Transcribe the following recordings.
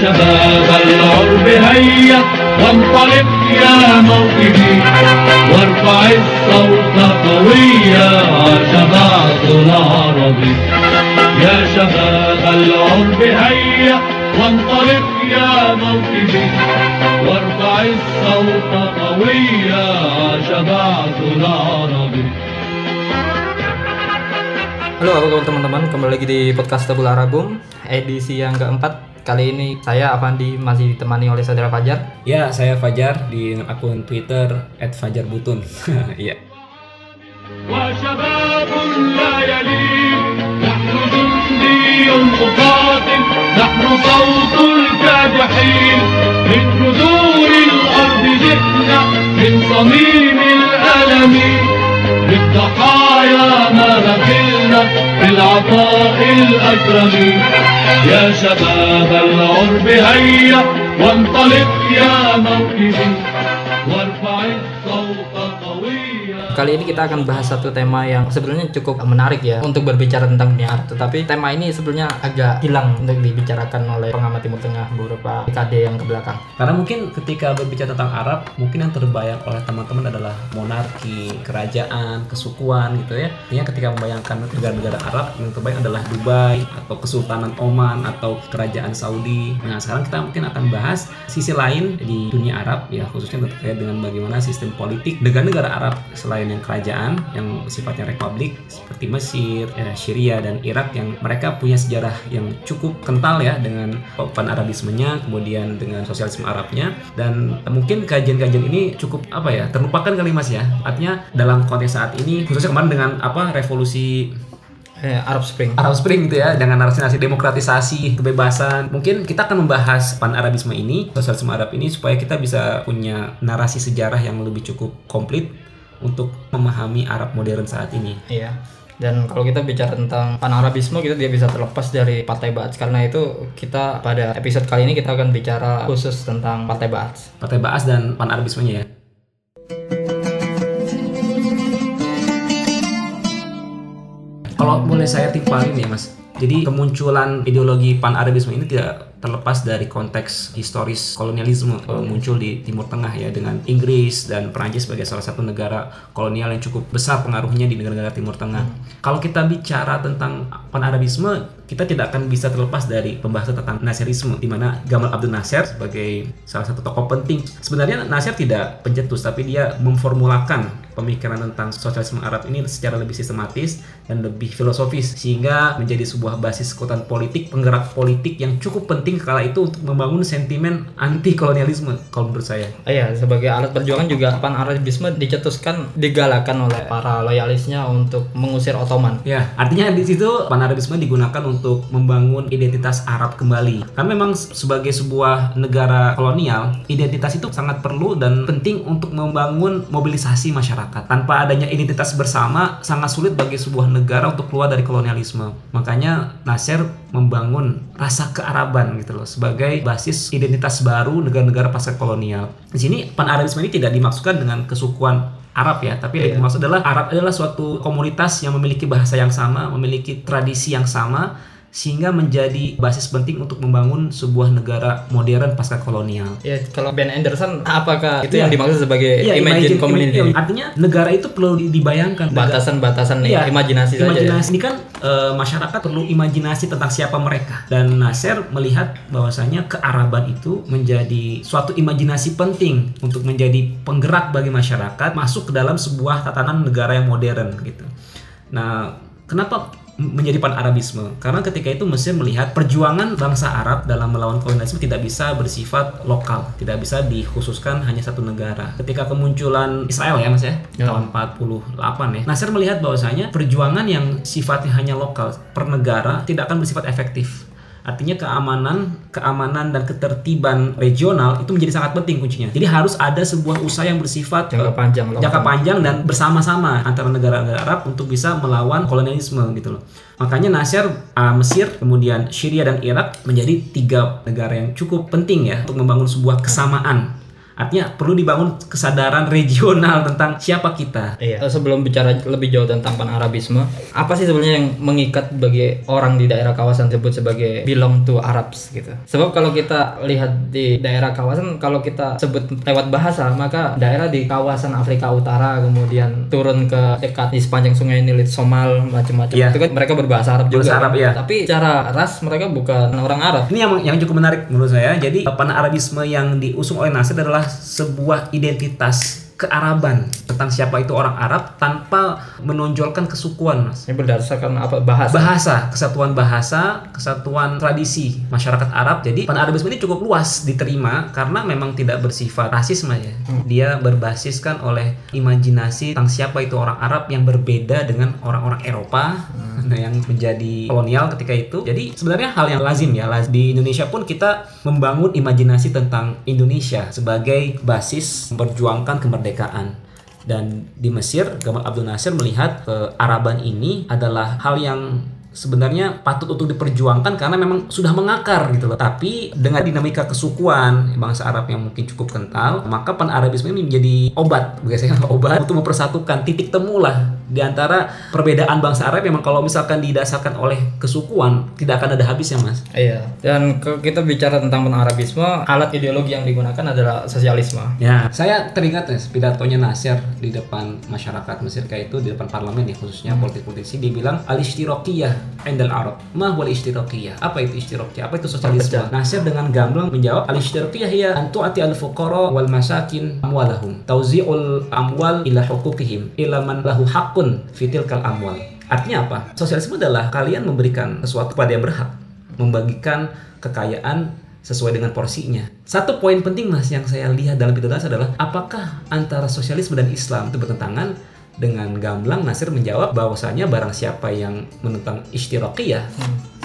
شباب العرب هيا وانطلق يا موكبي وارفع الصوت قويا عاش بعثنا عربي يا شباب العرب هيا وانطلق يا موكبي وارفع الصوت قويا عاش بعثنا عربي Halo apa kabar teman-teman, kembali lagi di podcast Tabula Arabum edisi yang keempat Kali ini saya Avandi masih ditemani oleh saudara Fajar Ya, saya Fajar di akun Twitter @fajarbutun. Iya. وشباب لا يلين نحن جندي مقاتل نحن صوت الكادحين من جذور الأرض جئنا من صميم الألم للضحايا ما بخلنا بالعطاء الأكرم يا شباب العرب هيا وانطلق يا موكبي Kali ini kita akan bahas satu tema yang sebenarnya cukup menarik ya untuk berbicara tentang dunia Arab Tetapi tema ini sebenarnya agak hilang untuk dibicarakan oleh pengamat Timur Tengah beberapa dekade yang ke belakang Karena mungkin ketika berbicara tentang Arab, mungkin yang terbayang oleh teman-teman adalah monarki, kerajaan, kesukuan gitu ya. Artinya ketika membayangkan negara-negara Arab, yang terbayang adalah Dubai atau Kesultanan Oman atau Kerajaan Saudi. Nah, sekarang kita mungkin akan bahas sisi lain di dunia Arab ya, khususnya terkait dengan bagaimana sistem politik negara-negara Arab selain yang kerajaan yang sifatnya republik seperti Mesir, ya, Syria dan Irak yang mereka punya sejarah yang cukup kental ya dengan pan Arabismenya, kemudian dengan sosialisme Arabnya. Dan mungkin kajian-kajian ini cukup apa ya terlupakan kali Mas ya. Artinya dalam konteks saat ini khususnya kemarin dengan apa revolusi eh, Arab Spring. Arab Spring gitu ya dengan narasi-narasi demokratisasi kebebasan. Mungkin kita akan membahas pan Arabisme ini sosialisme Arab ini supaya kita bisa punya narasi sejarah yang lebih cukup komplit untuk memahami Arab modern saat ini Iya. Dan kalau kita bicara tentang panarabisme kita tidak bisa terlepas dari Partai Ba'ath karena itu kita pada episode kali ini kita akan bicara khusus tentang Partai Ba'ath. Partai Baas dan pan Arabismenya ya kalau boleh saya timpalin ya mas jadi kemunculan ideologi pan Arabisme ini tidak terlepas dari konteks historis kolonialisme eh, muncul di Timur Tengah ya dengan Inggris dan Prancis sebagai salah satu negara kolonial yang cukup besar pengaruhnya di negara-negara Timur Tengah. Kalau kita bicara tentang pan Arabisme, kita tidak akan bisa terlepas dari pembahasan tentang Nasirisme di mana Gamal Abdel Nasser sebagai salah satu tokoh penting. Sebenarnya Nasser tidak pencetus tapi dia memformulakan pemikiran tentang sosialisme Arab ini secara lebih sistematis dan lebih filosofis sehingga menjadi sebuah basis kekuatan politik, penggerak politik yang cukup penting kala itu untuk membangun sentimen anti kolonialisme kalau menurut saya. Iya, sebagai alat perjuangan juga panarabisme dicetuskan digalakan oleh para loyalisnya untuk mengusir Ottoman. Ya, artinya di situ panarabisme digunakan untuk membangun identitas Arab kembali. Karena memang sebagai sebuah negara kolonial, identitas itu sangat perlu dan penting untuk membangun mobilisasi masyarakat. Tanpa adanya identitas bersama, sangat sulit bagi sebuah negara untuk keluar dari kolonialisme. Makanya Nasser membangun rasa kearaban gitu loh sebagai basis identitas baru negara-negara pasca kolonial. Di sini panarabisme ini tidak dimaksudkan dengan kesukuan Arab ya, tapi yang dimaksud adalah Arab adalah suatu komunitas yang memiliki bahasa yang sama, memiliki tradisi yang sama, sehingga menjadi basis penting untuk membangun sebuah negara modern pasca kolonial. Ya, kalau Ben Anderson apakah itu Iya. yang dimaksud sebagai Iya, imagine, community? iya, artinya negara itu perlu di- dibayangkan. Batasan-batasan Iya, imajinasi saja. ya. imajinasi ini kan eh, masyarakat perlu imajinasi tentang siapa mereka dan Nasser melihat bahwasanya kearaban itu menjadi suatu imajinasi penting untuk menjadi penggerak bagi masyarakat masuk ke dalam sebuah tatanan negara yang modern gitu. Nah, kenapa menjadi pan Arabisme? Karena ketika itu Mesir melihat perjuangan bangsa Arab dalam melawan kolonialisme tidak bisa bersifat lokal, tidak bisa dikhususkan hanya satu negara. Ketika kemunculan Israel ya Mas ya, Ya. tahun 48 ya. Nasir melihat bahwasanya perjuangan yang sifatnya hanya lokal per negara tidak akan bersifat efektif. Artinya keamanan, keamanan dan ketertiban regional itu menjadi sangat penting kuncinya. Jadi harus ada sebuah usaha yang bersifat Jangka eh, panjang, jangka panjang dan bersama-sama antara negara-negara Arab untuk bisa melawan kolonialisme gitu loh. Makanya Nasir uh, Mesir, kemudian Syria dan Irak menjadi tiga negara yang cukup penting ya untuk membangun sebuah kesamaan Artinya perlu dibangun kesadaran regional tentang siapa kita. Iya. Sebelum bicara lebih jauh tentang pan-Arabisme, apa sih sebenarnya yang mengikat bagi orang di daerah kawasan tersebut sebagai belong to Arabs gitu? Sebab kalau kita lihat di daerah kawasan, kalau kita sebut lewat bahasa, maka daerah di kawasan Afrika Utara kemudian turun ke dekat di sepanjang sungai Nil, Somal macam-macam Iya. itu kan mereka berbahasa Arab juga. Berbahasa Arab, kan? iya. Tapi secara ras mereka bukan orang Arab. Ini yang yang cukup menarik menurut saya. Jadi pan-Arabisme yang diusung oleh Nasir adalah sebuah identitas kearaban tentang siapa itu orang Arab tanpa menonjolkan kesukuan, Mas. Ini berdasarkan apa bahasa? Bahasa, kesatuan bahasa, kesatuan tradisi masyarakat Arab. Jadi pan-Arabisme ini cukup luas diterima karena memang tidak bersifat rasisme ya. Dia berbasiskan oleh imajinasi tentang siapa itu orang Arab yang berbeda dengan orang-orang Eropa nah, yang menjadi kolonial ketika itu. Jadi sebenarnya hal yang lazim ya. Di Indonesia pun kita membangun imajinasi tentang Indonesia sebagai basis memperjuangkan kemerdekaan. Dan di Mesir, Gamal Abdul Nasir melihat kearaban ini adalah hal yang sebenarnya patut untuk diperjuangkan karena memang sudah mengakar gitu loh. Tapi dengan dinamika kesukuan bangsa Arab yang mungkin cukup kental, maka pan-Arabisme ini menjadi obat, biasanya obat untuk mempersatukan titik temu lah di antara perbedaan bangsa Arab memang kalau misalkan didasarkan oleh kesukuan tidak akan ada habisnya, Mas. Iya. Dan ke- kita bicara tentang pan-Arabisme, alat ideologi yang digunakan adalah sosialisme. Ya, saya teringat ya pidatonya Nasir di depan masyarakat Mesir kayak itu di depan parlemen ya khususnya politik-politisi dia bilang al ishtirokiyah endal Arab. Ma wal ishtirokiyah? Apa itu ishtirokiyah? Apa itu sosialisme? Nasir dengan gamblang menjawab al ishtirokiyah ya antu ati al fuqara wal masakin amwalahum tauzi'ul amwal ila hukukihim ila man lahu haqqun fitil kal amwal. Artinya apa? Sosialisme adalah kalian memberikan sesuatu pada yang berhak, membagikan kekayaan sesuai dengan porsinya. Satu poin penting mas yang saya lihat dalam pidato adalah apakah antara sosialisme dan Islam itu bertentangan? Dengan gamblang Nasir menjawab bahwasanya barang siapa yang menentang ishtirokiyah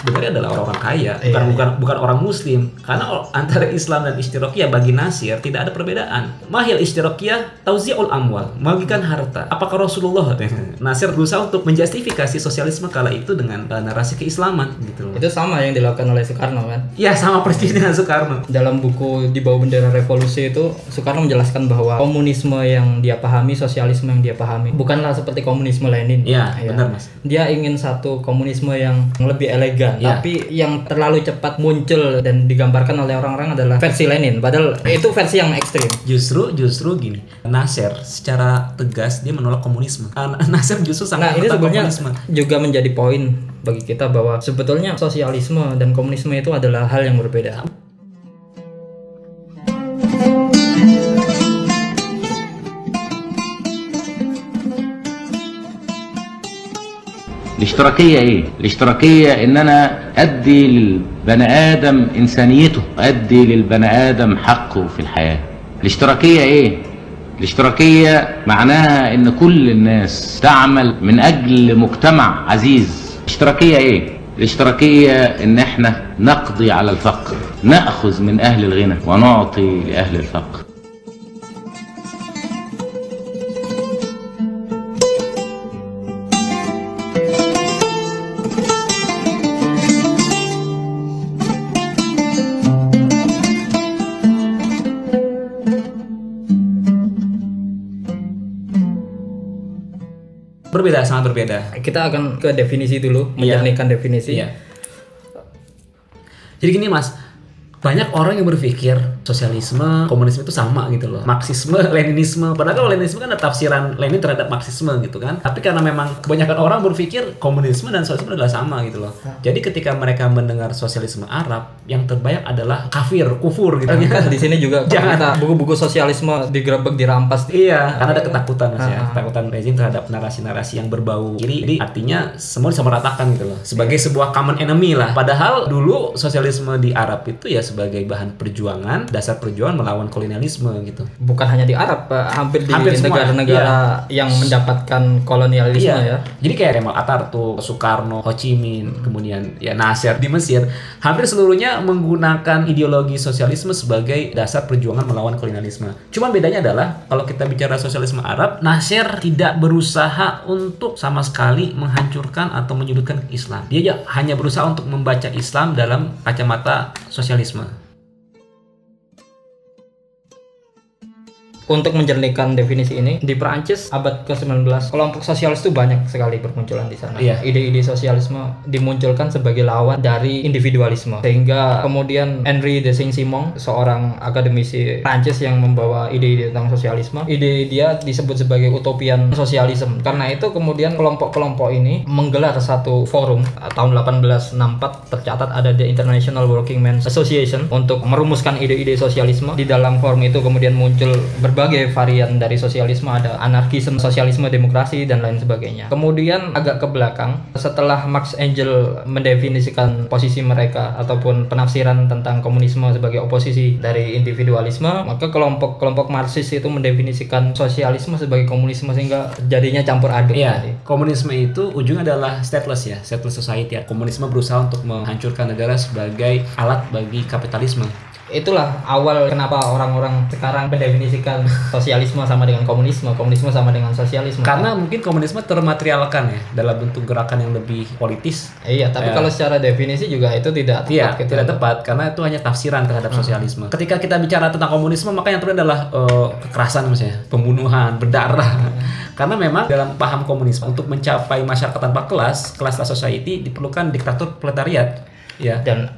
sebenarnya adalah orang-orang kaya, bukan Iya, bukan bukan orang muslim. Karena antara Islam dan ishtirokiyah bagi Nasir tidak ada perbedaan. Mahil ishtirokiyah tauzi'ul amwal, membagikan harta. Apakah Rasulullah Nasir berusaha untuk menjustifikasi sosialisme kala itu dengan narasi keislaman gitu loh. Itu sama yang dilakukan oleh Soekarno kan. Ya sama persis dengan Soekarno. Dalam buku di bawah bendera revolusi itu Soekarno menjelaskan bahwa komunisme yang dia pahami, sosialisme yang dia pahami bukanlah seperti komunisme Lenin. Iya, benar, Mas. Dia ingin satu komunisme yang lebih elegan, Iya. tapi yang terlalu cepat muncul dan digambarkan oleh orang-orang adalah versi Lenin. Padahal itu versi yang ekstrim. Justru justru gini, Nasir secara tegas dia menolak komunisme. Nasir justru Nah, sangat ini menentang sebenarnya komunisme. juga menjadi poin bagi kita bahwa sebetulnya sosialisme dan komunisme itu adalah hal yang berbeda. الاشتراكية إيه؟ الاشتراكية إن أنا أدي للبني آدم إنسانيته أدي للبني آدم حقه في الحياة الاشتراكية إيه؟ الاشتراكية معناها إن كل الناس تعمل من أجل مجتمع عزيز الاشتراكية إيه؟ الاشتراكية إن إحنا نقضي على الفقر نأخذ من أهل الغنى ونعطي لأهل الفقر sangat berbeda. Kita akan ke definisi dulu, Iya. menjernihkan definisi. Iya. Jadi gini mas, banyak orang yang berpikir sosialisme, komunisme itu sama gitu loh. Marxisme, Leninisme. Padahal kalau Leninisme kan ada tafsiran Lenin terhadap Marxisme gitu kan. Tapi karena memang kebanyakan orang berpikir komunisme dan sosialisme adalah sama gitu loh. Jadi ketika mereka mendengar sosialisme Arab, yang terbayang adalah kafir, kufur gitu. Kan di sini juga kalau Jangan. buku-buku sosialisme digerebek, dirampas. Iya, karena ada ketakutan mas ya, Ah. ketakutan rezim terhadap narasi-narasi yang berbau kiri. Jadi artinya semua disamaratakan gitu loh, sebagai sebuah common enemy lah. Padahal dulu sosialisme di Arab itu ya sebagai bahan perjuangan, dasar perjuangan melawan kolonialisme gitu. Bukan hanya di Arab, Pak. hampir di negara-negara yang mendapatkan kolonialisme Iya. ya. Jadi kayak Kemal Atatürk, Soekarno, Ho Chi Minh, kemudian ya Nasir di Mesir, hampir seluruhnya menggunakan ideologi sosialisme sebagai dasar perjuangan melawan kolonialisme. Cuman bedanya adalah kalau kita bicara sosialisme Arab, Nasir tidak berusaha untuk sama sekali menghancurkan atau menyudutkan Islam. Dia hanya berusaha untuk membaca Islam dalam kacamata sosialisme. Untuk menjernihkan definisi ini di Perancis abad ke-19 kelompok sosialis itu banyak sekali bermunculan di sana. Iya. Ide-ide sosialisme dimunculkan sebagai lawan dari individualisme sehingga kemudian Henri de Saint-Simon seorang akademisi Prancis yang membawa ide-ide tentang sosialisme, ide dia disebut sebagai utopian sosialisme. Karena itu kemudian kelompok-kelompok ini menggelar satu forum tahun 1864 tercatat ada the International Working Men's Association untuk merumuskan ide-ide sosialisme. Di dalam forum itu kemudian muncul berbagai varian dari sosialisme, ada anarkisme, sosialisme, demokrasi dan lain sebagainya. Kemudian agak ke belakang setelah Marx Engel mendefinisikan posisi mereka ataupun penafsiran tentang komunisme sebagai oposisi dari individualisme, maka kelompok-kelompok Marxis itu mendefinisikan sosialisme sebagai komunisme sehingga jadinya campur aduk Iya, tadi. komunisme itu ujungnya adalah stateless ya, stateless society. Komunisme berusaha untuk menghancurkan negara sebagai alat bagi kapitalisme. Itulah awal kenapa orang-orang sekarang mendefinisikan sosialisme sama dengan komunisme, komunisme sama dengan sosialisme. Karena mungkin komunisme termaterialkan ya dalam bentuk gerakan yang lebih politis. Iya, tapi Ya. kalau secara definisi juga itu tidak tepat Iya, gitu. tidak tepat karena itu hanya tafsiran terhadap sosialisme. Ketika kita bicara tentang komunisme, maka yang terjadi adalah eh, kekerasan misalnya, pembunuhan, berdarah. karena memang dalam paham komunisme untuk mencapai masyarakat tanpa kelas, kelas society diperlukan diktator proletariat. Ya. dan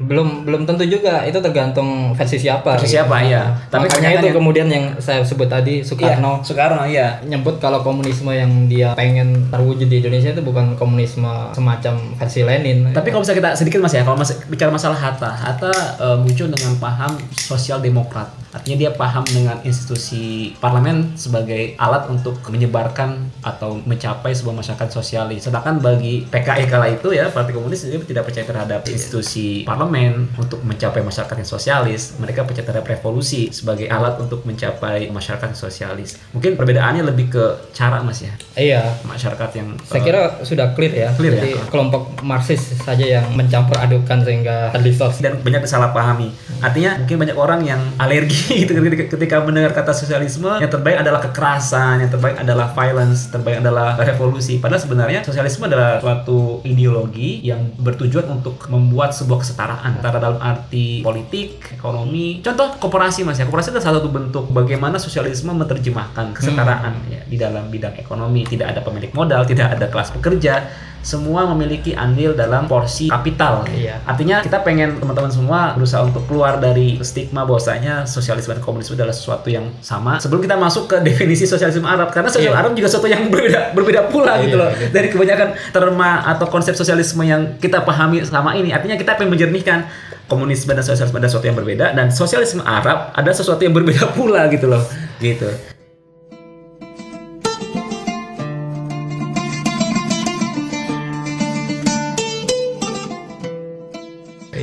belum belum tentu juga itu tergantung versi siapa. Versi siapa, iya. Tapi Makanya itu kemudian yang saya sebut tadi Soekarno Iya, Soekarno iya. nyebut kalau komunisme yang dia pengen terwujud di Indonesia itu bukan komunisme semacam versi Lenin. Tapi kalau bisa kita sedikit mas ya, kalau mas bicara masalah Hatta, Hatta eh, muncul dengan paham sosial demokrat. Artinya dia paham dengan institusi parlemen sebagai alat untuk menyebarkan atau mencapai sebuah masyarakat sosialis. Sedangkan bagi PKI kala itu ya, Partai Komunis dia tidak percaya terhadap institusi parlemen untuk mencapai masyarakat yang sosialis. Mereka percaya terhadap revolusi sebagai alat untuk mencapai masyarakat sosialis. Mungkin perbedaannya lebih ke cara mas ya, iya, masyarakat yang saya eh, kira sudah clear ya. Clear ya? Jadi kelompok Marxis saja yang mencampur adukkan sehingga terdistorsi. dan banyak disalahpahami. Artinya mungkin banyak orang yang alergi gitu ketika, ketika mendengar kata sosialisme yang terbaik adalah kekerasan, yang terbaik adalah violence, terbaik adalah revolusi. Padahal sebenarnya sosialisme adalah suatu ideologi yang bertujuan untuk membuat sebuah kesetaraan antara dalam arti politik, ekonomi. Contoh koperasi Mas ya. Koperasi adalah salah satu bentuk bagaimana sosialisme menerjemahkan kesetaraan ya di dalam bidang ekonomi. Tidak ada pemilik modal, tidak ada kelas pekerja, semua memiliki andil dalam porsi kapital. Iya. Artinya kita pengen teman-teman semua berusaha untuk keluar dari stigma bahwasanya sosialisme dan komunisme adalah sesuatu yang sama. Sebelum kita masuk ke definisi sosialisme Arab, karena sosialisme Iya. Arab juga sesuatu yang berbeda berbeda pula Iya, gitu loh iya. dari kebanyakan terma atau konsep sosialisme yang kita pahami sama ini. Artinya kita pengen menjernihkan komunisme dan sosialisme ada sesuatu yang berbeda dan sosialisme Arab ada sesuatu yang berbeda pula gitu loh. Gitu.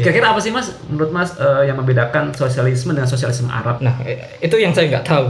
Kira-kira apa sih mas, menurut mas eh, yang membedakan sosialisme dengan sosialisme Arab? Nah, itu yang saya nggak tahu.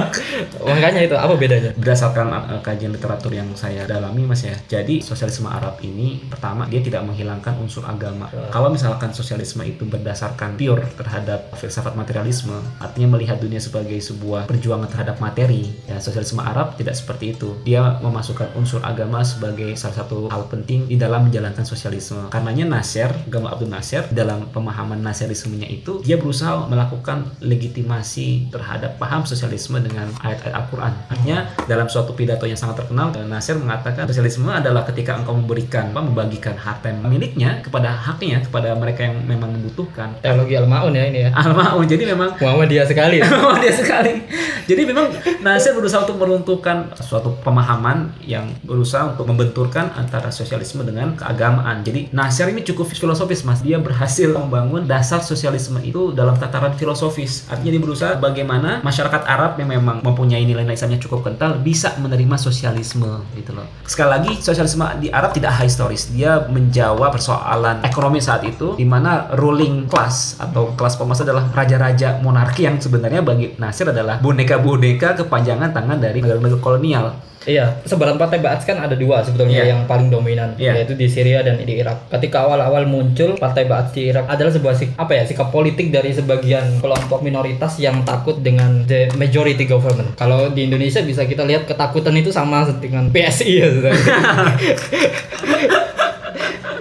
Makanya itu apa bedanya? berdasarkan uh, kajian literatur yang saya dalami mas ya jadi sosialisme Arab ini pertama dia tidak menghilangkan unsur agama kalau misalkan sosialisme itu berdasarkan pure terhadap filsafat materialisme artinya melihat dunia sebagai sebuah perjuangan terhadap materi ya sosialisme Arab tidak seperti itu dia memasukkan unsur agama sebagai salah satu hal penting di dalam menjalankan sosialisme karenanya Nasir Gamal Abdul Nasir dalam pemahaman Nasirismenya itu dia berusaha melakukan legitimasi terhadap paham sosialisme dengan ayat-ayat Al-Quran. Artinya dalam suatu pidato yang sangat terkenal, Nasir mengatakan sosialisme adalah ketika engkau memberikan, apa, membagikan harta miliknya kepada haknya, kepada mereka yang memang membutuhkan. Teologi Al-Maun ya ini ya. Al-Ma'un. Jadi memang Muhammadiyah sekali. Oh, dia sekali. Jadi memang Nasir berusaha untuk meruntuhkan suatu pemahaman yang berusaha untuk membenturkan antara sosialisme dengan keagamaan. Jadi Nasir ini cukup filosofis, Mas. Dia berhasil membangun dasar sosialisme itu dalam tataran filosofis. Artinya dia berusaha bagaimana masyarakat Arab yang memang mempunyai nilai-nilai Islamnya cukup kental bisa menerima sosialisme gitu loh. Sekali lagi sosialisme di Arab tidak historis. Dia menjawab persoalan ekonomi saat itu di mana ruling class atau kelas penguasa adalah raja-raja monarki yang sebenarnya bagi Nasir adalah boneka-boneka kepanjangan tangan dari negara-negara kolonial. Iya, sebaran partai Ba'ath kan ada dua sebetulnya Iya. yang paling dominan, Iya. yaitu di Syria dan di Irak. Ketika awal-awal muncul partai Ba'ath di Irak adalah sebuah sik apa ya sikap politik dari sebagian kelompok minoritas yang takut dengan the majority government. Kalau di Indonesia bisa kita lihat ketakutan itu sama dengan PSI ya.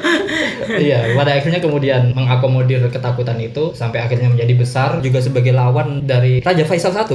Iya, pada akhirnya kemudian mengakomodir ketakutan itu sampai akhirnya menjadi besar juga sebagai lawan dari Raja Faisal salah.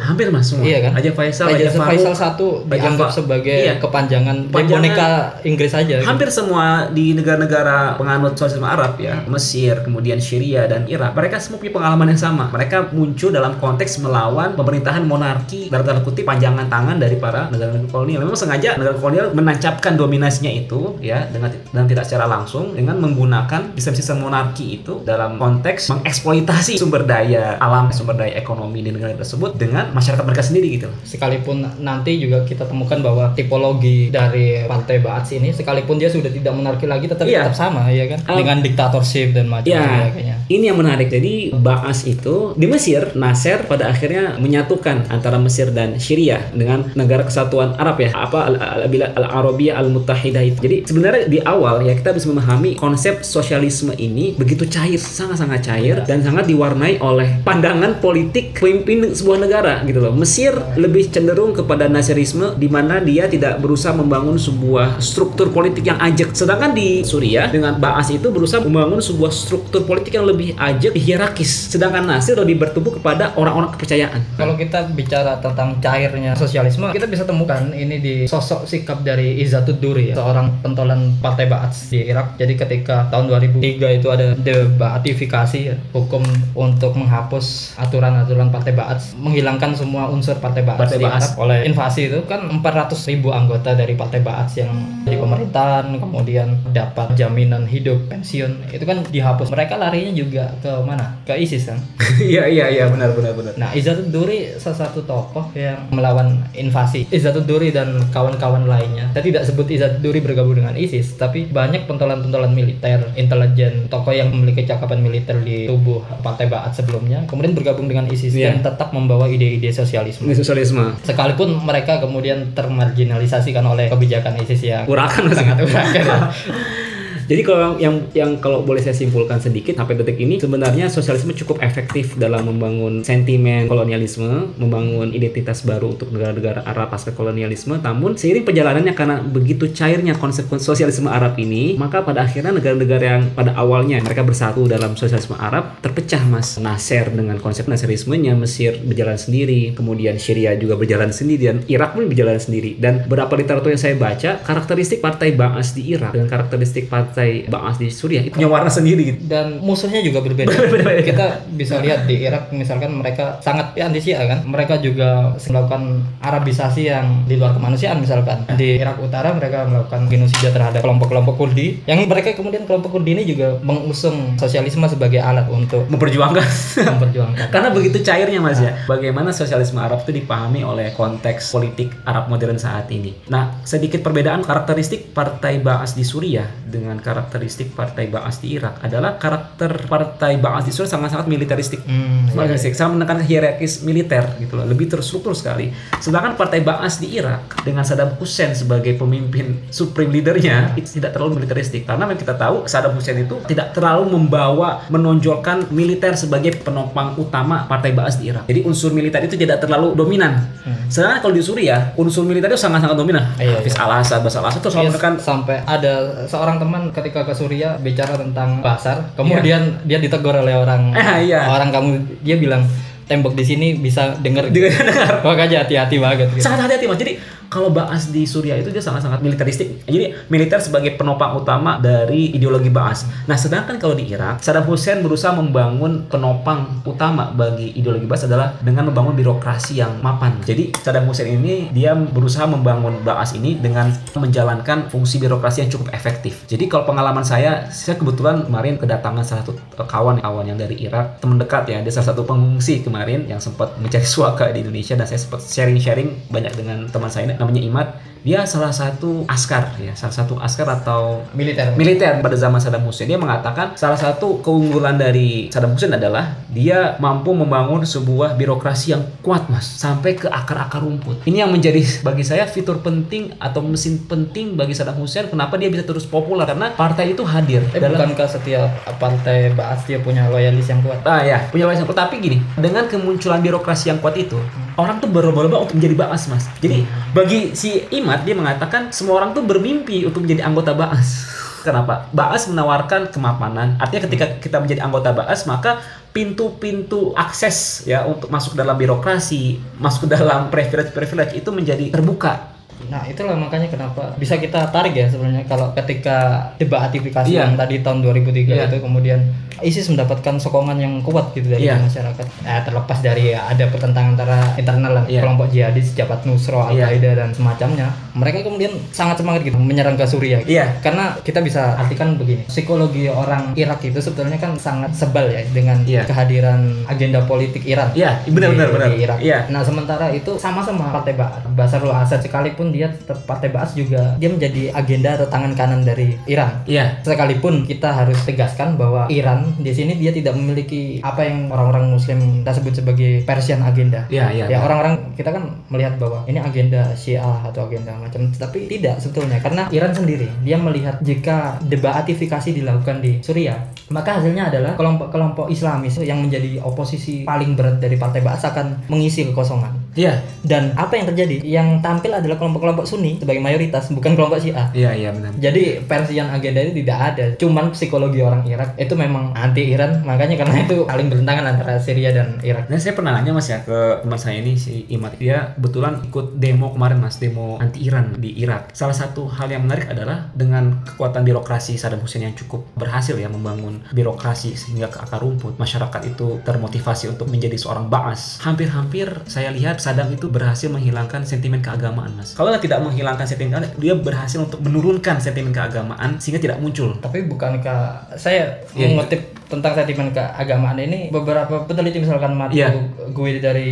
Hampir mas semua. Iya kan? Raja Faisal, Raja, Raja, Faisal satu dianggap sebagai Iya. kepanjangan, Panjangan- boneka Inggris saja. gitu. Hampir semua di negara-negara penganut sosialisme Arab ya, Mesir, kemudian Syria dan Irak, mereka semua punya pengalaman yang sama. Mereka muncul dalam konteks melawan pemerintahan monarki dalam tanda kutip panjangan tangan dari para negara-negara kolonial. Memang sengaja negara kolonial menancapkan dominasinya itu ya dengan dan tidak secara langsung dengan menggunakan sistem-sistem monarki itu dalam konteks mengeksploitasi sumber daya alam, sumber daya ekonomi di negara tersebut dengan masyarakat mereka sendiri gitu. Sekalipun nanti juga kita temukan bahwa tipologi dari partai Ba'ath ini sekalipun dia sudah tidak monarki lagi tetap Iya. tetap sama ya kan Um, dengan diktatorship dan macam Ya, sebagainya. ini yang menarik. Jadi Baas itu di Mesir, Nasser pada akhirnya menyatukan antara Mesir dan Syria dengan negara kesatuan Arab ya, apa al- al- al-Arabiyah al-Muttahidah itu. Jadi sebenarnya di awal ya kita bisa memahami konsep sosialisme ini begitu cair, sangat-sangat cair dan sangat diwarnai oleh pandangan politik pemimpin sebuah negara gitu loh. Mesir lebih cenderung kepada Nasserisme di mana dia tidak berusaha membangun sebuah struktur politik yang ajak. Sedangkan di Suriah dengan Baas itu berusaha membangun sebuah struktur politik yang lebih ajak, hierarkis. Sedangkan Nasir lebih bertumbuh kepada orang-orang kepercayaan. Kalau kita bicara tentang cairnya sosialisme, kita bisa temukan ini di sosok sikap dari Izzatud Duri, ya, seorang pentolan partai Ba'ath di Irak. Jadi ketika tahun 2003 itu ada debaatifikasi, ya, hukum untuk menghapus aturan-aturan partai Ba'ath, menghilangkan semua unsur partai Ba'ath Partai di Ba'ath. Arab oleh invasi itu kan 400 ribu anggota dari partai Ba'ath yang di pemerintahan, kemudian dapat jaminan hidup, pensiun, itu kan dihapus. Mereka larinya juga ke mana? Ke ISIS kan? Iya iya iya benar benar benar. Nah, Izzatud Duri salah satu tokoh yang melawan invasi. Izzatud Duri dan kawan-kawan lainnya. Saya tidak sebut Izzatud Duri bergabung dengan ISIS, tapi banyak pentolan-pentolan militer, intelijen, tokoh yang memiliki cakapan militer di tubuh Partai Ba'ath sebelumnya, kemudian bergabung dengan ISIS Iya. dan tetap membawa ide-ide sosialisme. Sosialisme. Sekalipun mereka kemudian termarginalisasikan oleh kebijakan ISIS yang Urakan sangat urakan. Jadi kalau yang yang kalau boleh saya simpulkan sedikit sampai detik ini sebenarnya sosialisme cukup efektif dalam membangun sentimen kolonialisme, membangun identitas baru untuk negara-negara Arab pasca kolonialisme. Namun seiring perjalanannya karena begitu cairnya konsep sosialisme Arab ini, maka pada akhirnya negara-negara yang pada awalnya mereka bersatu dalam sosialisme Arab terpecah Mas. Nasser dengan konsep Nasserismenya, Mesir berjalan sendiri, kemudian Syria juga berjalan sendiri dan Irak pun berjalan sendiri. Dan beberapa literatur yang saya baca, karakteristik partai Baas di Irak dan karakteristik partai Baas di Suriah itu punya warna sendiri gitu. dan musuhnya juga berbeda. Kita bisa lihat di Irak misalkan mereka sangat anti Syiah kan. Mereka juga melakukan Arabisasi yang di luar kemanusiaan misalkan. Di Irak Utara mereka melakukan genosida terhadap kelompok-kelompok Kurdi yang mereka kemudian kelompok Kurdi ini juga mengusung sosialisme sebagai alat untuk Memperjuangkan. memperjuangkan. Karena begitu cairnya Mas ya. Bagaimana sosialisme Arab itu dipahami oleh konteks politik Arab modern saat ini. Nah, sedikit perbedaan karakteristik partai Baas di Suriah dengan karakteristik partai Baas di Irak adalah karakter partai Baas di Suriah sangat-sangat militeristik. Hmm, Militeristik, sangat menekan hierarkis militer gitu loh, lebih terstruktur sekali. Sedangkan partai Baas di Irak dengan Saddam Hussein sebagai pemimpin supreme leadernya itu tidak terlalu militeristik karena yang kita tahu Saddam Hussein itu tidak terlalu membawa menonjolkan militer sebagai penopang utama partai Baas di Irak. Jadi unsur militer itu tidak terlalu dominan. Sedangkan kalau di Suriah unsur militer itu sangat-sangat dominan. Iya, Hafiz al-Assad, Bashar al-Assad itu selalu Iya, menekan sampai ada seorang teman ketika ke Suriah bicara tentang pasar, kemudian dia ditegur oleh orang Eh, iya. orang kamu dia bilang tembok di sini bisa denger Dengar- makanya hati-hati banget gitu. sangat hati-hati mas. Jadi kalau Baas di Suriah itu dia sangat-sangat militeristik. Jadi militer sebagai penopang utama dari ideologi Baas. Nah sedangkan kalau di Irak, Saddam Hussein berusaha membangun penopang utama bagi ideologi Baas adalah dengan membangun birokrasi yang mapan. Jadi Saddam Hussein ini dia berusaha membangun Baas ini dengan menjalankan fungsi birokrasi yang cukup efektif. Jadi kalau pengalaman saya, saya kebetulan kemarin kedatangan salah satu kawan-kawan yang dari Irak, teman dekat ya, dia salah satu pengungsi kemarin yang sempat mencari suaka di Indonesia dan saya sempat sharing-sharing banyak dengan teman saya ini, namanya Imad. Dia salah satu askar ya, salah satu askar atau militer. militer pada zaman Saddam Hussein. Dia mengatakan salah satu keunggulan dari Saddam Hussein adalah dia mampu membangun sebuah birokrasi yang kuat, Mas, sampai ke akar-akar rumput. Ini yang menjadi bagi saya fitur penting atau mesin penting bagi Saddam Hussein kenapa dia bisa terus populer karena partai itu hadir Eh, bukankah setiap partai Baas dia punya loyalis yang kuat? Ah ya, punya loyalis yang kuat. Tapi gini, dengan kemunculan birokrasi yang kuat itu, orang tuh berlomba-lomba untuk menjadi Baas, Mas. Jadi bagi si Imad dia mengatakan semua orang tuh bermimpi untuk menjadi anggota Baas. kenapa? Baas menawarkan kemapanan. Artinya ketika kita menjadi anggota Baas maka pintu-pintu akses ya untuk masuk dalam birokrasi, masuk ke dalam privilege-privilege itu menjadi terbuka. Nah itulah makanya kenapa bisa kita tarik ya sebenarnya kalau ketika debaatifikasi Iya. yang tadi tahun 2003 Iya. itu kemudian ISIS mendapatkan sokongan yang kuat gitu dari Iya. masyarakat. Eh, terlepas dari ada pertentangan antara internal lah, Iya. kelompok jihadis, Jabhat Nusra, Al Iya. Qaeda dan semacamnya, mereka kemudian sangat semangat gitu menyerang ke Suriah. Iya. Karena kita bisa artikan begini, psikologi orang Irak itu sebetulnya kan sangat sebal ya dengan Iya. kehadiran agenda politik Iran. Iya, benar, di- benar, benar. di Irak. Iya. Nah sementara itu sama-sama Partai Ba'ath. Basarul Asad sekalipun dia tetap Partai Ba'ath juga dia menjadi agenda atau tangan kanan dari Iran. Iya. Sekalipun kita harus tegaskan bahwa Iran di sini dia tidak memiliki apa yang orang-orang Muslim kita sebut sebagai Persian agenda. Iya, iya. Ya orang-orang kita kan melihat bahwa ini agenda Syiah atau agenda macam tapi tidak sebetulnya karena Iran sendiri dia melihat jika debaatifikasi dilakukan di Suriah maka hasilnya adalah kelompok-kelompok Islamis yang menjadi oposisi paling berat dari Partai Ba'ath akan mengisi kekosongan. Iya. Dan apa yang terjadi? Yang tampil adalah kelompok-kelompok Sunni sebagai mayoritas, bukan kelompok Syiah. Iya, iya benar. Jadi Persian agenda itu tidak ada. Cuman psikologi orang Irak itu memang anti Iran, makanya karena itu saling bertentangan antara Syria dan Irak. Dan saya pernah nanya mas ya ke teman saya ini si Imat dia kebetulan ikut demo kemarin mas demo anti Iran di Irak. Salah satu hal yang menarik adalah dengan kekuatan birokrasi Saddam Hussein yang cukup berhasil ya membangun birokrasi sehingga ke akar rumput masyarakat itu termotivasi untuk menjadi seorang baas. Hampir-hampir saya lihat Saddam itu berhasil menghilangkan sentimen keagamaan mas. Kalau tidak menghilangkan sentimen keagamaan, dia berhasil untuk menurunkan sentimen keagamaan sehingga tidak muncul. Tapi bukankah saya Iya. mengutip tentang sentimen keagamaan ini beberapa peneliti misalkan Matthew Iya. gue dari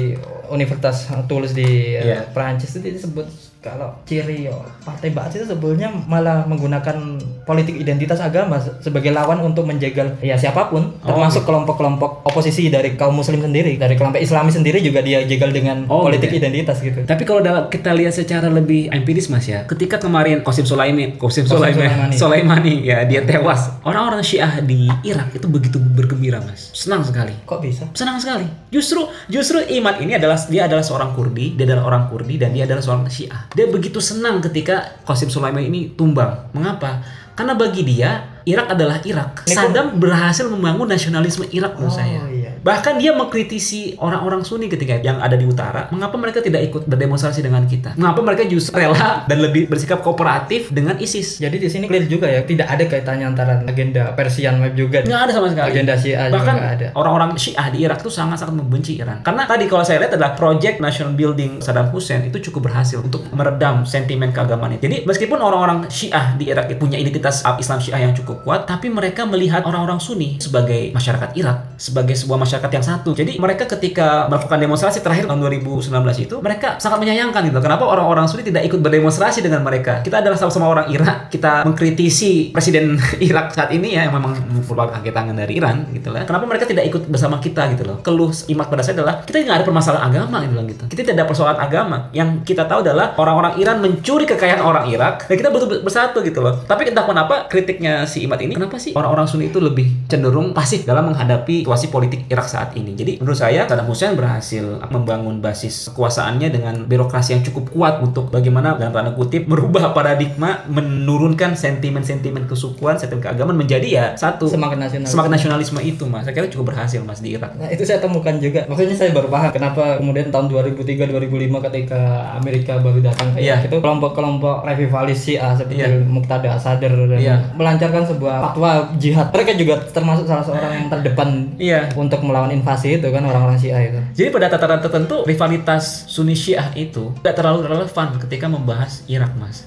Universitas Toulouse di eh, Iya. Perancis itu disebut kalau ciri Partai Ba'ath itu sebetulnya malah menggunakan politik identitas agama se- sebagai lawan untuk menjegal ya siapa pun Oh, termasuk kelompok-kelompok oposisi dari kaum muslim sendiri dari kelompok islami sendiri juga dia jegal dengan Oh, politik gitu identitas gitu Tapi kalau dalam kita lihat secara lebih empiris mas ya, ketika kemarin Qasim Sulaiman, Qasim Qasim Sulaiman, Sulaimani. Sulaimani ya dia tewas, orang-orang Syiah di Irak itu begitu bergembira mas, senang sekali. kok bisa Senang sekali. Justru justru Imat ini adalah dia adalah seorang Kurdi, dia adalah orang Kurdi dan dia adalah seorang Syiah. Dia begitu senang ketika Qasim Sulaiman ini tumbang. Mengapa? Karena bagi dia Irak adalah Irak. Saddam berhasil membangun nasionalisme Irak menurut Oh, saya. iya. Bahkan dia mengkritisi orang-orang Sunni ketika yang ada di utara, mengapa mereka tidak ikut berdemonstrasi dengan kita? Mengapa mereka justru rela dan lebih bersikap kooperatif dengan ISIS? jadi di sini clear juga ya tidak ada kaitannya antara agenda Persian Web juga Nggak ada sama sekali. agenda Syiah Bahkan ada orang-orang Syiah di Irak tuh sangat-sangat membenci Iran. Karena tadi kalau saya lihat adalah project national building Saddam Hussein itu cukup berhasil untuk meredam sentimen keagamaan itu. Jadi meskipun orang-orang Syiah di Irak itu punya identitas Islam Syiah yang cukup kuat, tapi mereka melihat orang-orang Sunni sebagai masyarakat Irak, sebagai sebuah masyarakat yang satu. Jadi mereka ketika melakukan demonstrasi terakhir tahun 2019 itu, mereka sangat menyayangkan gitu. Kenapa orang-orang Sunni tidak ikut berdemonstrasi dengan mereka? Kita adalah sama-sama orang Irak, kita mengkritisi presiden Irak saat ini ya yang memang merupakan kaki tangan dari Iran gitu lah. Kenapa mereka tidak ikut bersama kita gitu loh? Keluh imat pada saya adalah kita nggak ada permasalahan agama gitu loh gitu. Kita tidak ada persoalan agama. Yang kita tahu adalah orang-orang Iran mencuri kekayaan orang Irak dan kita butuh bersatu gitu loh. Tapi entah kenapa kritiknya si Imat ini kenapa sih orang-orang Sunni itu lebih cenderung pasif dalam menghadapi situasi politik Irak saat ini. Jadi menurut saya Saddam Hussein berhasil membangun basis kekuasaannya dengan birokrasi yang cukup kuat untuk bagaimana dalam tanda kutip merubah paradigma menurunkan sentimen-sentimen kesukuan, sentimen keagamaan menjadi ya satu Semakin nasionalis. semakin nasionalisme itu mas. Saya kira cukup berhasil mas di Irak. Nah itu saya temukan juga. Maksudnya saya baru paham kenapa kemudian tahun 2003-2005 ketika Amerika baru datang ke Iya. Irak itu kelompok-kelompok revivalis Syiah seperti Iya. Muqtada Sadr dan Iya. melancarkan sebuah fatwa jihad. Mereka juga termasuk salah seorang yang terdepan Iya. untuk melawan invasi itu kan orang-orang Syiah itu. Jadi pada tataran tertentu rivalitas Sunni Syiah itu tidak terlalu relevan ketika membahas Irak, Mas.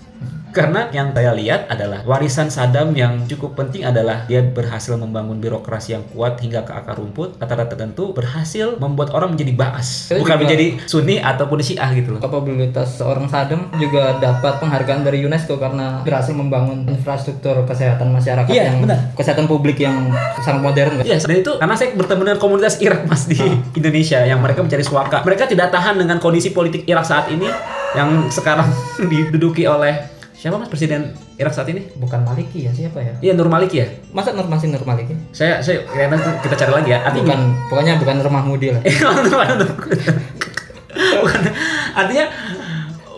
Karena yang saya lihat adalah warisan Saddam yang cukup penting adalah dia berhasil membangun birokrasi yang kuat hingga ke akar rumput. Tataran tertentu berhasil membuat orang menjadi baas, Saya bukan juga- menjadi Sunni ataupun Syiah gitu loh. Kapabilitas seorang Saddam juga dapat penghargaan dari UNESCO karena berhasil membangun infrastruktur kesehatan masyarakat Iya, yang benar. kesehatan publik yang sangat modern. Iya, dan itu karena saya bertemu dengan komunitas Irak mas di Indonesia yang mereka mencari suaka. Mereka tidak tahan dengan kondisi politik Irak saat ini yang sekarang diduduki oleh siapa mas presiden Irak saat ini? Bukan Maliki ya siapa ya? Iya Nur Maliki ya. Masa Nur masih Nur Maliki? Saya saya nanti kita cari lagi ya. Artinya Bukan, pokoknya bukan Nur Mahmudi lah. Bukan. Artinya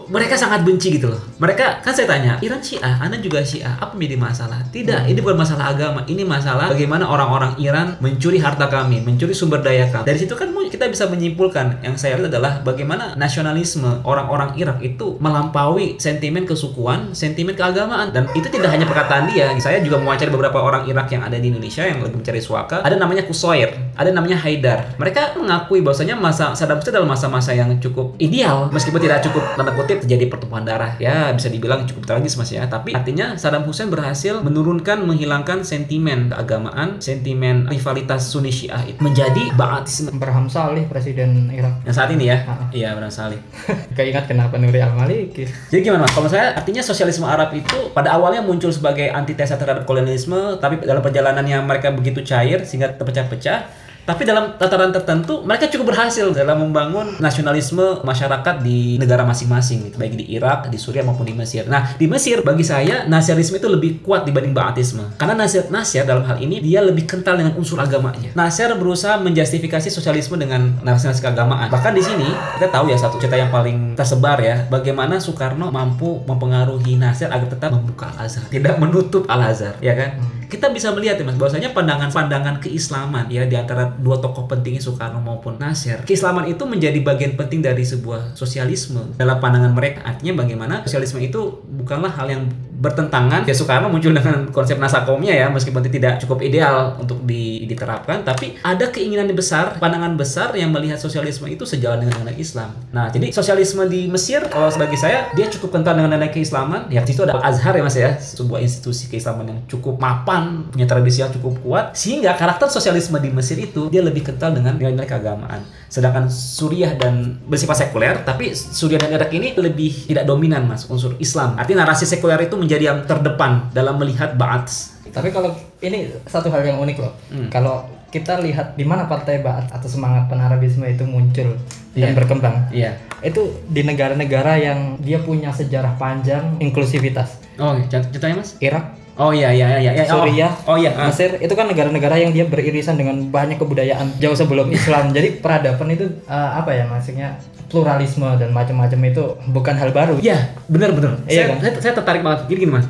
mereka sangat benci gitu loh. Mereka kan saya tanya, Iran Syiah, Anda juga Syiah, apa menjadi masalah? Tidak, ini bukan masalah agama, ini masalah bagaimana orang-orang Iran mencuri harta kami, mencuri sumber daya kami. Dari situ kan kita bisa menyimpulkan yang saya lihat adalah bagaimana nasionalisme orang-orang Irak itu melampaui sentimen kesukuan, sentimen keagamaan dan itu tidak hanya perkataan dia. Saya juga mewawancari beberapa orang Irak yang ada di Indonesia yang lagi mencari suaka. Ada namanya Kusoir, ada namanya Haidar. Mereka mengakui bahwasanya masa Saddam Hussein adalah masa-masa yang cukup ideal meskipun tidak cukup tanda kutip terjadi pertumpahan darah. Ya, bisa dibilang cukup tragis Mas ya. Tapi artinya Saddam Hussein berhasil menurunkan menghilangkan sentimen keagamaan, sentimen rivalitas Sunni Syiah itu menjadi Ba'atisme Abraham Salih presiden Irak yang saat ini ya. Iya, benar sekali. keingat kenapa Nuri Al Maliki Jadi gimana mas? Kalau saya artinya sosialisme Arab itu pada awalnya muncul sebagai antitesa terhadap kolonialisme, tapi dalam perjalanannya mereka begitu cair sehingga terpecah-pecah. Tapi dalam tataran tertentu mereka cukup berhasil dalam membangun nasionalisme masyarakat di negara masing-masing, gitu. baik di Irak, di Suriah maupun di Mesir. Nah di Mesir bagi saya nasionalisme itu lebih kuat dibanding Ba'atisme. Karena Nasir Nasir dalam hal ini dia lebih kental dengan unsur agamanya. Nasir berusaha menjustifikasi sosialisme dengan narasi-narasi keagamaan. Bahkan di sini kita tahu ya satu cerita yang paling tersebar ya, bagaimana Soekarno mampu mempengaruhi Nasir agar tetap membuka Al Azhar, tidak menutup Al Azhar, ya kan? Kita bisa melihat ya mas, bahwasanya pandangan-pandangan keislaman ya di antara dua tokoh pentingnya Soekarno maupun Nasir. Keislaman itu menjadi bagian penting dari sebuah sosialisme dalam pandangan mereka. Artinya bagaimana sosialisme itu bukanlah hal yang bertentangan. Ya Soekarno muncul dengan konsep nasakomnya ya, meskipun tidak cukup ideal untuk di- diterapkan, tapi ada keinginan besar, pandangan besar yang melihat sosialisme itu sejalan dengan nilai Islam. Nah, jadi sosialisme di Mesir kalau bagi saya dia cukup kental dengan nilai keislaman. Ya di situ ada Azhar ya Mas ya, sebuah institusi keislaman yang cukup mapan, punya tradisi yang cukup kuat sehingga karakter sosialisme di Mesir itu dia lebih kental dengan nilai-nilai keagamaan. Sedangkan Suriah dan bersifat sekuler, tapi Suriah dan Irak ini lebih tidak dominan Mas unsur Islam. Artinya narasi sekuler itu menjadi yang terdepan dalam melihat Ba'ath. tapi kalau ini satu hal yang unik loh Hmm. kalau kita lihat di mana partai Ba'ath atau semangat panarabisme itu muncul Iya. dan berkembang Iya. itu di negara-negara yang dia punya sejarah panjang inklusivitas Oh, cont- contohnya Mas? Irak Oh iya iya iya iya. Oh, Suriah, Oh, iya. ah. Mesir itu kan negara-negara yang dia beririsan dengan banyak kebudayaan jauh sebelum Islam. Jadi peradaban itu eh, apa ya maksudnya pluralisme dan macam-macam itu bukan hal baru. Iya, benar benar. Iya saya, kan? saya, saya tertarik banget. Gini gini mas.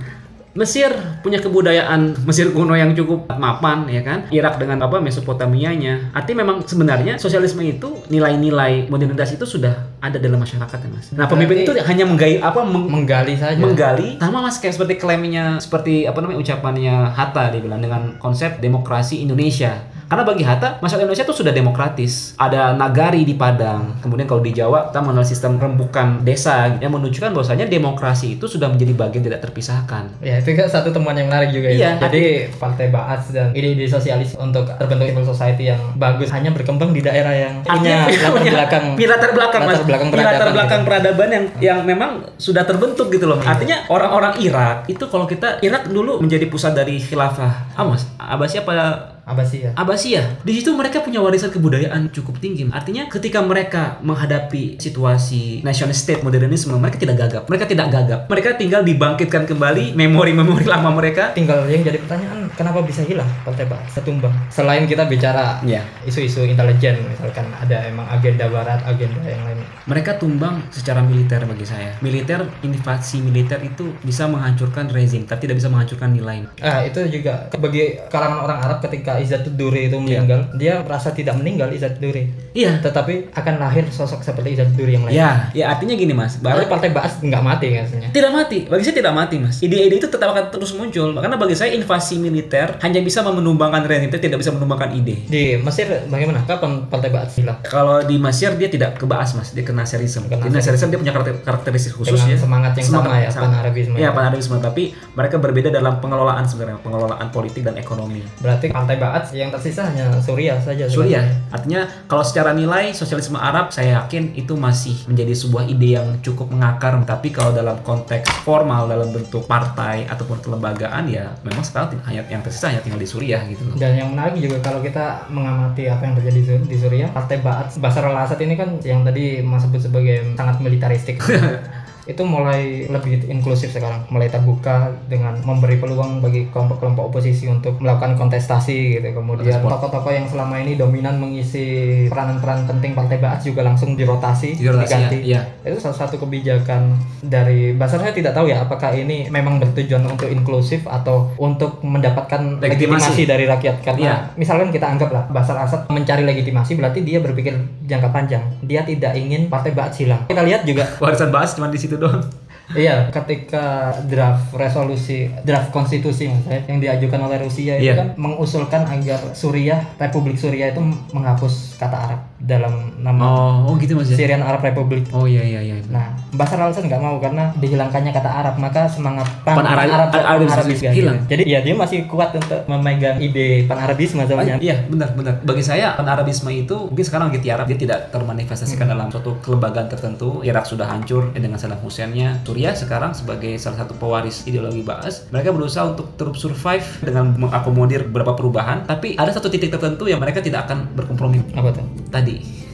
Mesir punya kebudayaan Mesir kuno yang cukup mapan ya kan Irak dengan apa Mesopotamianya artinya memang sebenarnya sosialisme itu nilai-nilai modernitas itu sudah ada dalam masyarakat ya mas nah pemimpin itu Berarti- hanya menggai apa meng- Menggali saja. menggali sama mas kayak seperti klaimnya seperti apa namanya ucapannya Hatta dia bilang dengan konsep demokrasi Indonesia karena bagi Hatta masyarakat Indonesia itu sudah demokratis. Ada nagari di Padang. Kemudian kalau di Jawa kita mengenal sistem rembukan desa yang menunjukkan bahwasanya demokrasi itu sudah menjadi bagian tidak terpisahkan. Ya itu kan satu temuan yang menarik juga Iya, ya. Jadi partai Ba'ath dan ide-ide sosialis untuk terbentuk civil society yang bagus hanya berkembang di daerah yang punya latar belakang. latar belakang mas. latar belakang Punya latar peradaban belakang gitu. peradaban yang yang memang sudah terbentuk gitu loh. Iya. artinya orang-orang Irak itu kalau kita Irak dulu menjadi pusat dari khilafah. Ah mas Abbasiyah pada Abbasiyah. Abbasiyah. Di situ mereka punya warisan kebudayaan cukup tinggi. Artinya ketika mereka menghadapi situasi nation state modernisme, mereka tidak gagap. Mereka tidak gagap. Mereka tinggal dibangkitkan kembali memori-memori lama mereka. Tinggal yang jadi pertanyaan kenapa bisa hilang partai Ba'ath setumbang? Selain kita bicara Iya. isu-isu intelijen misalkan ada emang agenda barat, agenda yang lain. Mereka tumbang secara militer bagi saya. Militer, invasi militer itu bisa menghancurkan rezim, tapi tidak bisa menghancurkan nilai. Ah, itu juga bagi kalangan orang Arab ketika Izzat Duri itu meninggal, dia merasa tidak meninggal Izzat Duri. Iya. Tetapi akan lahir sosok seperti Izzat Duri yang lain. Ya, ya artinya gini mas. Berarti Bahwa partai Ba'ath nggak mati rasanya. Tidak mati, bagi saya tidak mati mas. Ide-ide itu tetap akan terus muncul. Karena bagi saya invasi militer hanya bisa menumbangkan rezim, tidak bisa menumbangkan ide. Di Mesir bagaimana? Kapan partai Ba'ath hilang? Kalau di Mesir dia tidak ke Baas mas, dia ke Nasirism. Ke Di Nasirism dia punya karakter- karakteristik khusus Dengan ya. semangat yang sama ya, Pan-Arabisme. Iya, Pan-Arabisme. Tapi mereka berbeda dalam pengelolaan sebenarnya, pengelolaan politik dan ekonomi. Berarti partai Ba'ath yang tersisa hanya Suriah saja. Suriah. Artinya kalau secara nilai sosialisme Arab saya yakin itu masih menjadi sebuah ide yang cukup mengakar. Tapi kalau dalam konteks formal dalam bentuk partai ataupun kelembagaan ya memang sekarang hanya yang tersisa hanya tinggal di Suriah gitu loh. Dan yang menarik juga kalau kita mengamati apa yang terjadi di Sur- di Suriah, partai Ba'ath Basar al-Assad ini kan yang tadi Mas sebut sebagai sangat militaristik. itu mulai lebih inklusif sekarang, mulai terbuka dengan memberi peluang bagi kelompok-kelompok oposisi untuk melakukan kontestasi gitu. Kemudian tokoh-tokoh yang selama ini dominan mengisi peranan-peran penting Partai Baas juga langsung dirotasi, Dirotasi, diganti. ya, Itu salah satu kebijakan dari Basar saya tidak tahu ya apakah ini memang bertujuan untuk inklusif atau untuk mendapatkan Legitimasi. legitimasi, dari rakyat karena Iya. misalkan kita anggaplah Basar Asad mencari legitimasi berarti dia berpikir jangka panjang. Dia tidak ingin Partai Baas hilang. Kita lihat juga Warisan bahas cuma di situ doang. Iya, ketika draft resolusi, draft konstitusi maksudnya, yang diajukan oleh Rusia itu Iya. kan mengusulkan agar Suriah, Republik Suriah itu menghapus kata Arab dalam nama Oh, oh gitu Mas. Syrian Arab Republic. Oh iya iya iya. Nah, Basar al nggak mau karena dihilangkannya kata Arab, maka semangat Pan- Arab- Arab, Ar- Arabisme Arabisme hilang. gitu. Jadi ya dia masih kuat untuk memegang ide pan Arabisme Ah, sebenarnya. iya benar benar. Bagi saya pan-Arabisme itu mungkin sekarang lagi tiarap dia tidak termanifestasikan dalam suatu kelembagaan tertentu. Irak sudah hancur dengan Saddam Husseinnya. Suriah sekarang sebagai salah satu pewaris ideologi Baas, mereka berusaha untuk terus survive dengan mengakomodir beberapa perubahan. Tapi ada satu titik tertentu yang mereka tidak akan berkompromi. Apa tuh? Tadi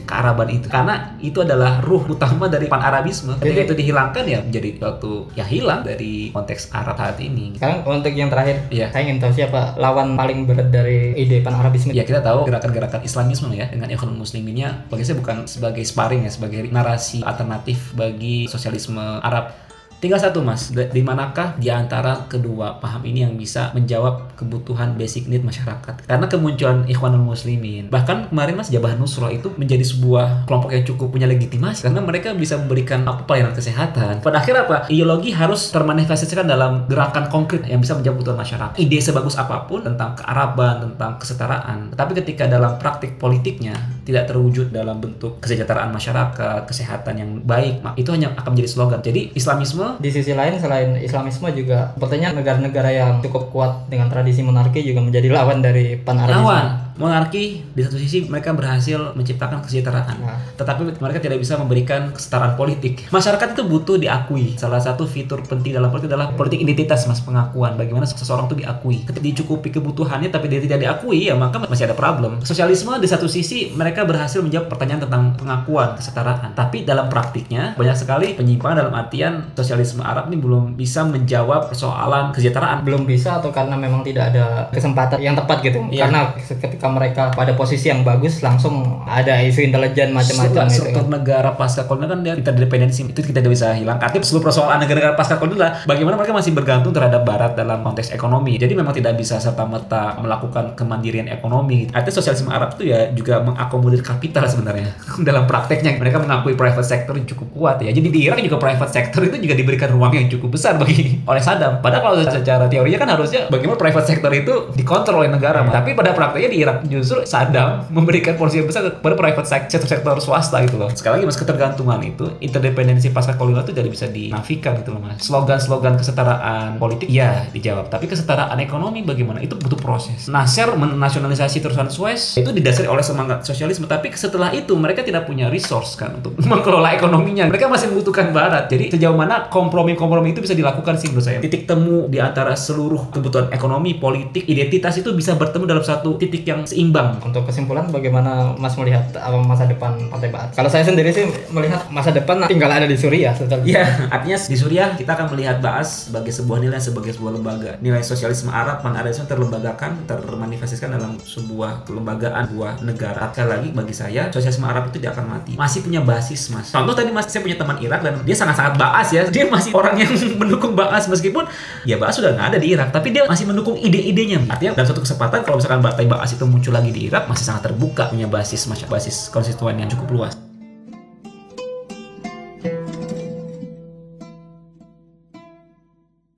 kearaban itu karena itu adalah ruh utama dari pan Arabisme ketika Jadi- itu dihilangkan ya menjadi suatu ya hilang dari konteks Arab saat ini Sekarang untuk yang terakhir, Iya. saya ingin tahu siapa lawan paling berat dari ide pan Arabisme. Ya kita tahu gerakan-gerakan Islamisme ya dengan ekonomi musliminnya bagi saya bukan sebagai sparring ya sebagai narasi alternatif bagi sosialisme Arab. Tinggal satu mas, di manakah di antara kedua paham ini yang bisa menjawab kebutuhan basic need masyarakat? Karena kemunculan Ikhwanul Muslimin, bahkan kemarin mas Jabah Nusra itu menjadi sebuah kelompok yang cukup punya legitimasi karena mereka bisa memberikan apa pelayanan kesehatan. Pada akhirnya apa? Ideologi harus termanifestasikan dalam gerakan konkret yang bisa menjawab kebutuhan masyarakat. Ide sebagus apa pun tentang kearaban, tentang kesetaraan, tapi ketika dalam praktik politiknya tidak terwujud dalam bentuk kesejahteraan masyarakat, kesehatan yang baik, itu hanya akan menjadi slogan. Jadi Islamisme Di sisi lain selain Islamisme juga sepertinya negara-negara yang cukup kuat dengan tradisi monarki juga menjadi lawan dari pan lawan monarki di satu sisi mereka berhasil menciptakan kesejahteraan. Nah. tetapi mereka tidak bisa memberikan kesetaraan politik. Masyarakat itu butuh diakui. Salah satu fitur penting dalam politik adalah politik identitas mas pengakuan. Bagaimana seseorang itu diakui. Ketika dicukupi kebutuhannya tapi dia tidak diakui ya maka masih ada problem. Sosialisme di satu sisi mereka berhasil menjawab pertanyaan tentang pengakuan kesetaraan. Tapi dalam praktiknya banyak sekali penyimpangan dalam artian sosialisme Arab ini belum bisa menjawab persoalan kesejahteraan. Belum bisa atau karena memang tidak ada kesempatan yang tepat gitu. Iya. Karena ketika mereka pada posisi yang bagus langsung ada isu intelijen macam-macam gitu. struktur kan. negara pasca kolonial kan dia interdependensi itu kita tidak bisa hilang. Artinya seluruh persoalan negara-negara pasca kolonial adalah bagaimana mereka masih bergantung terhadap Barat dalam konteks ekonomi. Jadi memang tidak bisa serta merta melakukan kemandirian ekonomi. Artinya sosialisme Arab itu ya juga mengakomodir kapital sebenarnya dalam prakteknya. Mereka mengakui private sector yang cukup kuat ya. Jadi di Irak juga private sector itu juga diberikan ruang yang cukup besar bagi oleh Saddam. Padahal kalau secara teorinya kan harusnya bagaimana private sector itu dikontrol oleh negara. Tapi pada prakteknya di Irak justru Saddam memberikan porsi yang besar kepada private sector sektor swasta gitu loh. Sekali lagi mas ketergantungan itu interdependensi pasca kolonial itu tidak bisa dinafikan gitu loh mas. Slogan-slogan kesetaraan politik ya dijawab. Tapi kesetaraan ekonomi bagaimana itu butuh proses. Nasser menasionalisasi terusan Suez itu didasari oleh semangat sosialisme. Tapi setelah itu mereka tidak punya resource kan untuk mengelola ekonominya. Mereka masih membutuhkan Barat. Jadi sejauh mana kompromi-kompromi itu bisa dilakukan sih menurut saya. Titik temu di antara seluruh kebutuhan ekonomi, politik, identitas itu bisa bertemu dalam satu titik yang seimbang. Untuk kesimpulan bagaimana Mas melihat masa depan Partai Baat? Kalau saya sendiri sih melihat masa depan tinggal ada di Suriah sebetulnya. Iya, artinya di Suriah kita akan melihat Baas sebagai sebuah nilai sebagai sebuah lembaga. Nilai sosialisme Arab, pan Arabisme terlembagakan, termanifestasikan dalam sebuah kelembagaan, sebuah negara. Sekali lagi bagi saya, sosialisme Arab itu tidak akan mati. Masih punya basis, Mas. Contoh tadi Mas, saya punya teman Irak dan dia sangat-sangat Baas ya. Dia masih orang yang mendukung Baas meskipun ya Baas sudah nggak ada di Irak, tapi dia masih mendukung ide-idenya. Artinya dalam suatu kesempatan kalau misalkan Partai Baas itu muncul lagi di Irak masih sangat terbuka punya basis basis konstituen yang cukup luas.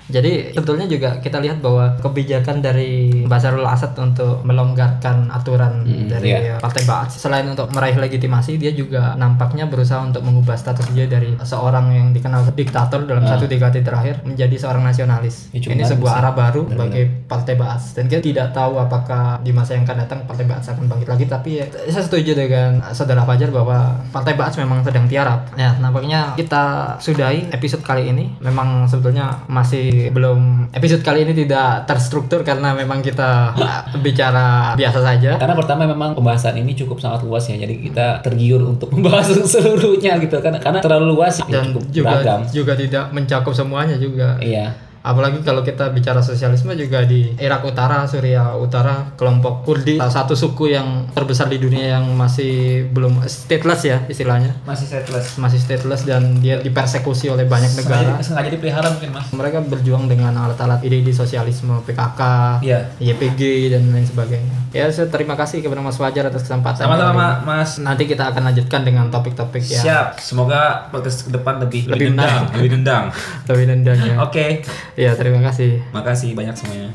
Jadi sebetulnya juga kita lihat bahwa kebijakan dari Basarul Asad untuk melonggarkan aturan Hmm, dari iya. Partai Baat selain untuk meraih legitimasi dia juga nampaknya berusaha untuk mengubah status dia dari seorang yang dikenal diktator dalam satu dekade terakhir menjadi seorang nasionalis. Ya, Ini sebuah sih. arah baru bagi Partai Baat dan kita tidak tahu apakah di masa yang akan datang Partai Baat akan bangkit lagi tapi ya, saya setuju dengan saudara Fajar bahwa Partai Baat memang sedang tiarap. Ya, nampaknya kita sudahi episode kali ini. Memang sebetulnya masih jadi belum episode kali ini tidak terstruktur karena memang kita bicara biasa saja. Karena pertama memang pembahasan ini cukup sangat luas ya, jadi kita tergiur untuk membahas seluruhnya gitu kan, karena terlalu luas ya, Dan cukup juga beragam. juga tidak mencakup semuanya juga. Iya. Apalagi kalau kita bicara sosialisme juga di Irak Utara, Suriah Utara, kelompok Kurdi, salah satu suku yang terbesar di dunia yang masih belum stateless ya istilahnya. Masih setless. Masih stateless dan dia dipersekusi oleh banyak negara. Sengaja dipelihara mungkin mas. Mereka berjuang dengan alat-alat ide sosialisme, PKK, Iya. YPG dan lain sebagainya. Ya, saya terima kasih kepada Mas Fajar atas kesempatan. Sama-sama mas. Nanti kita akan lanjutkan dengan topik-topik yang Siap. Semoga podcast ke depan lebih Lebih dendang, lebih dendang. lebih nendang ya. Oke. Ya, terima kasih. Makasih banyak semuanya.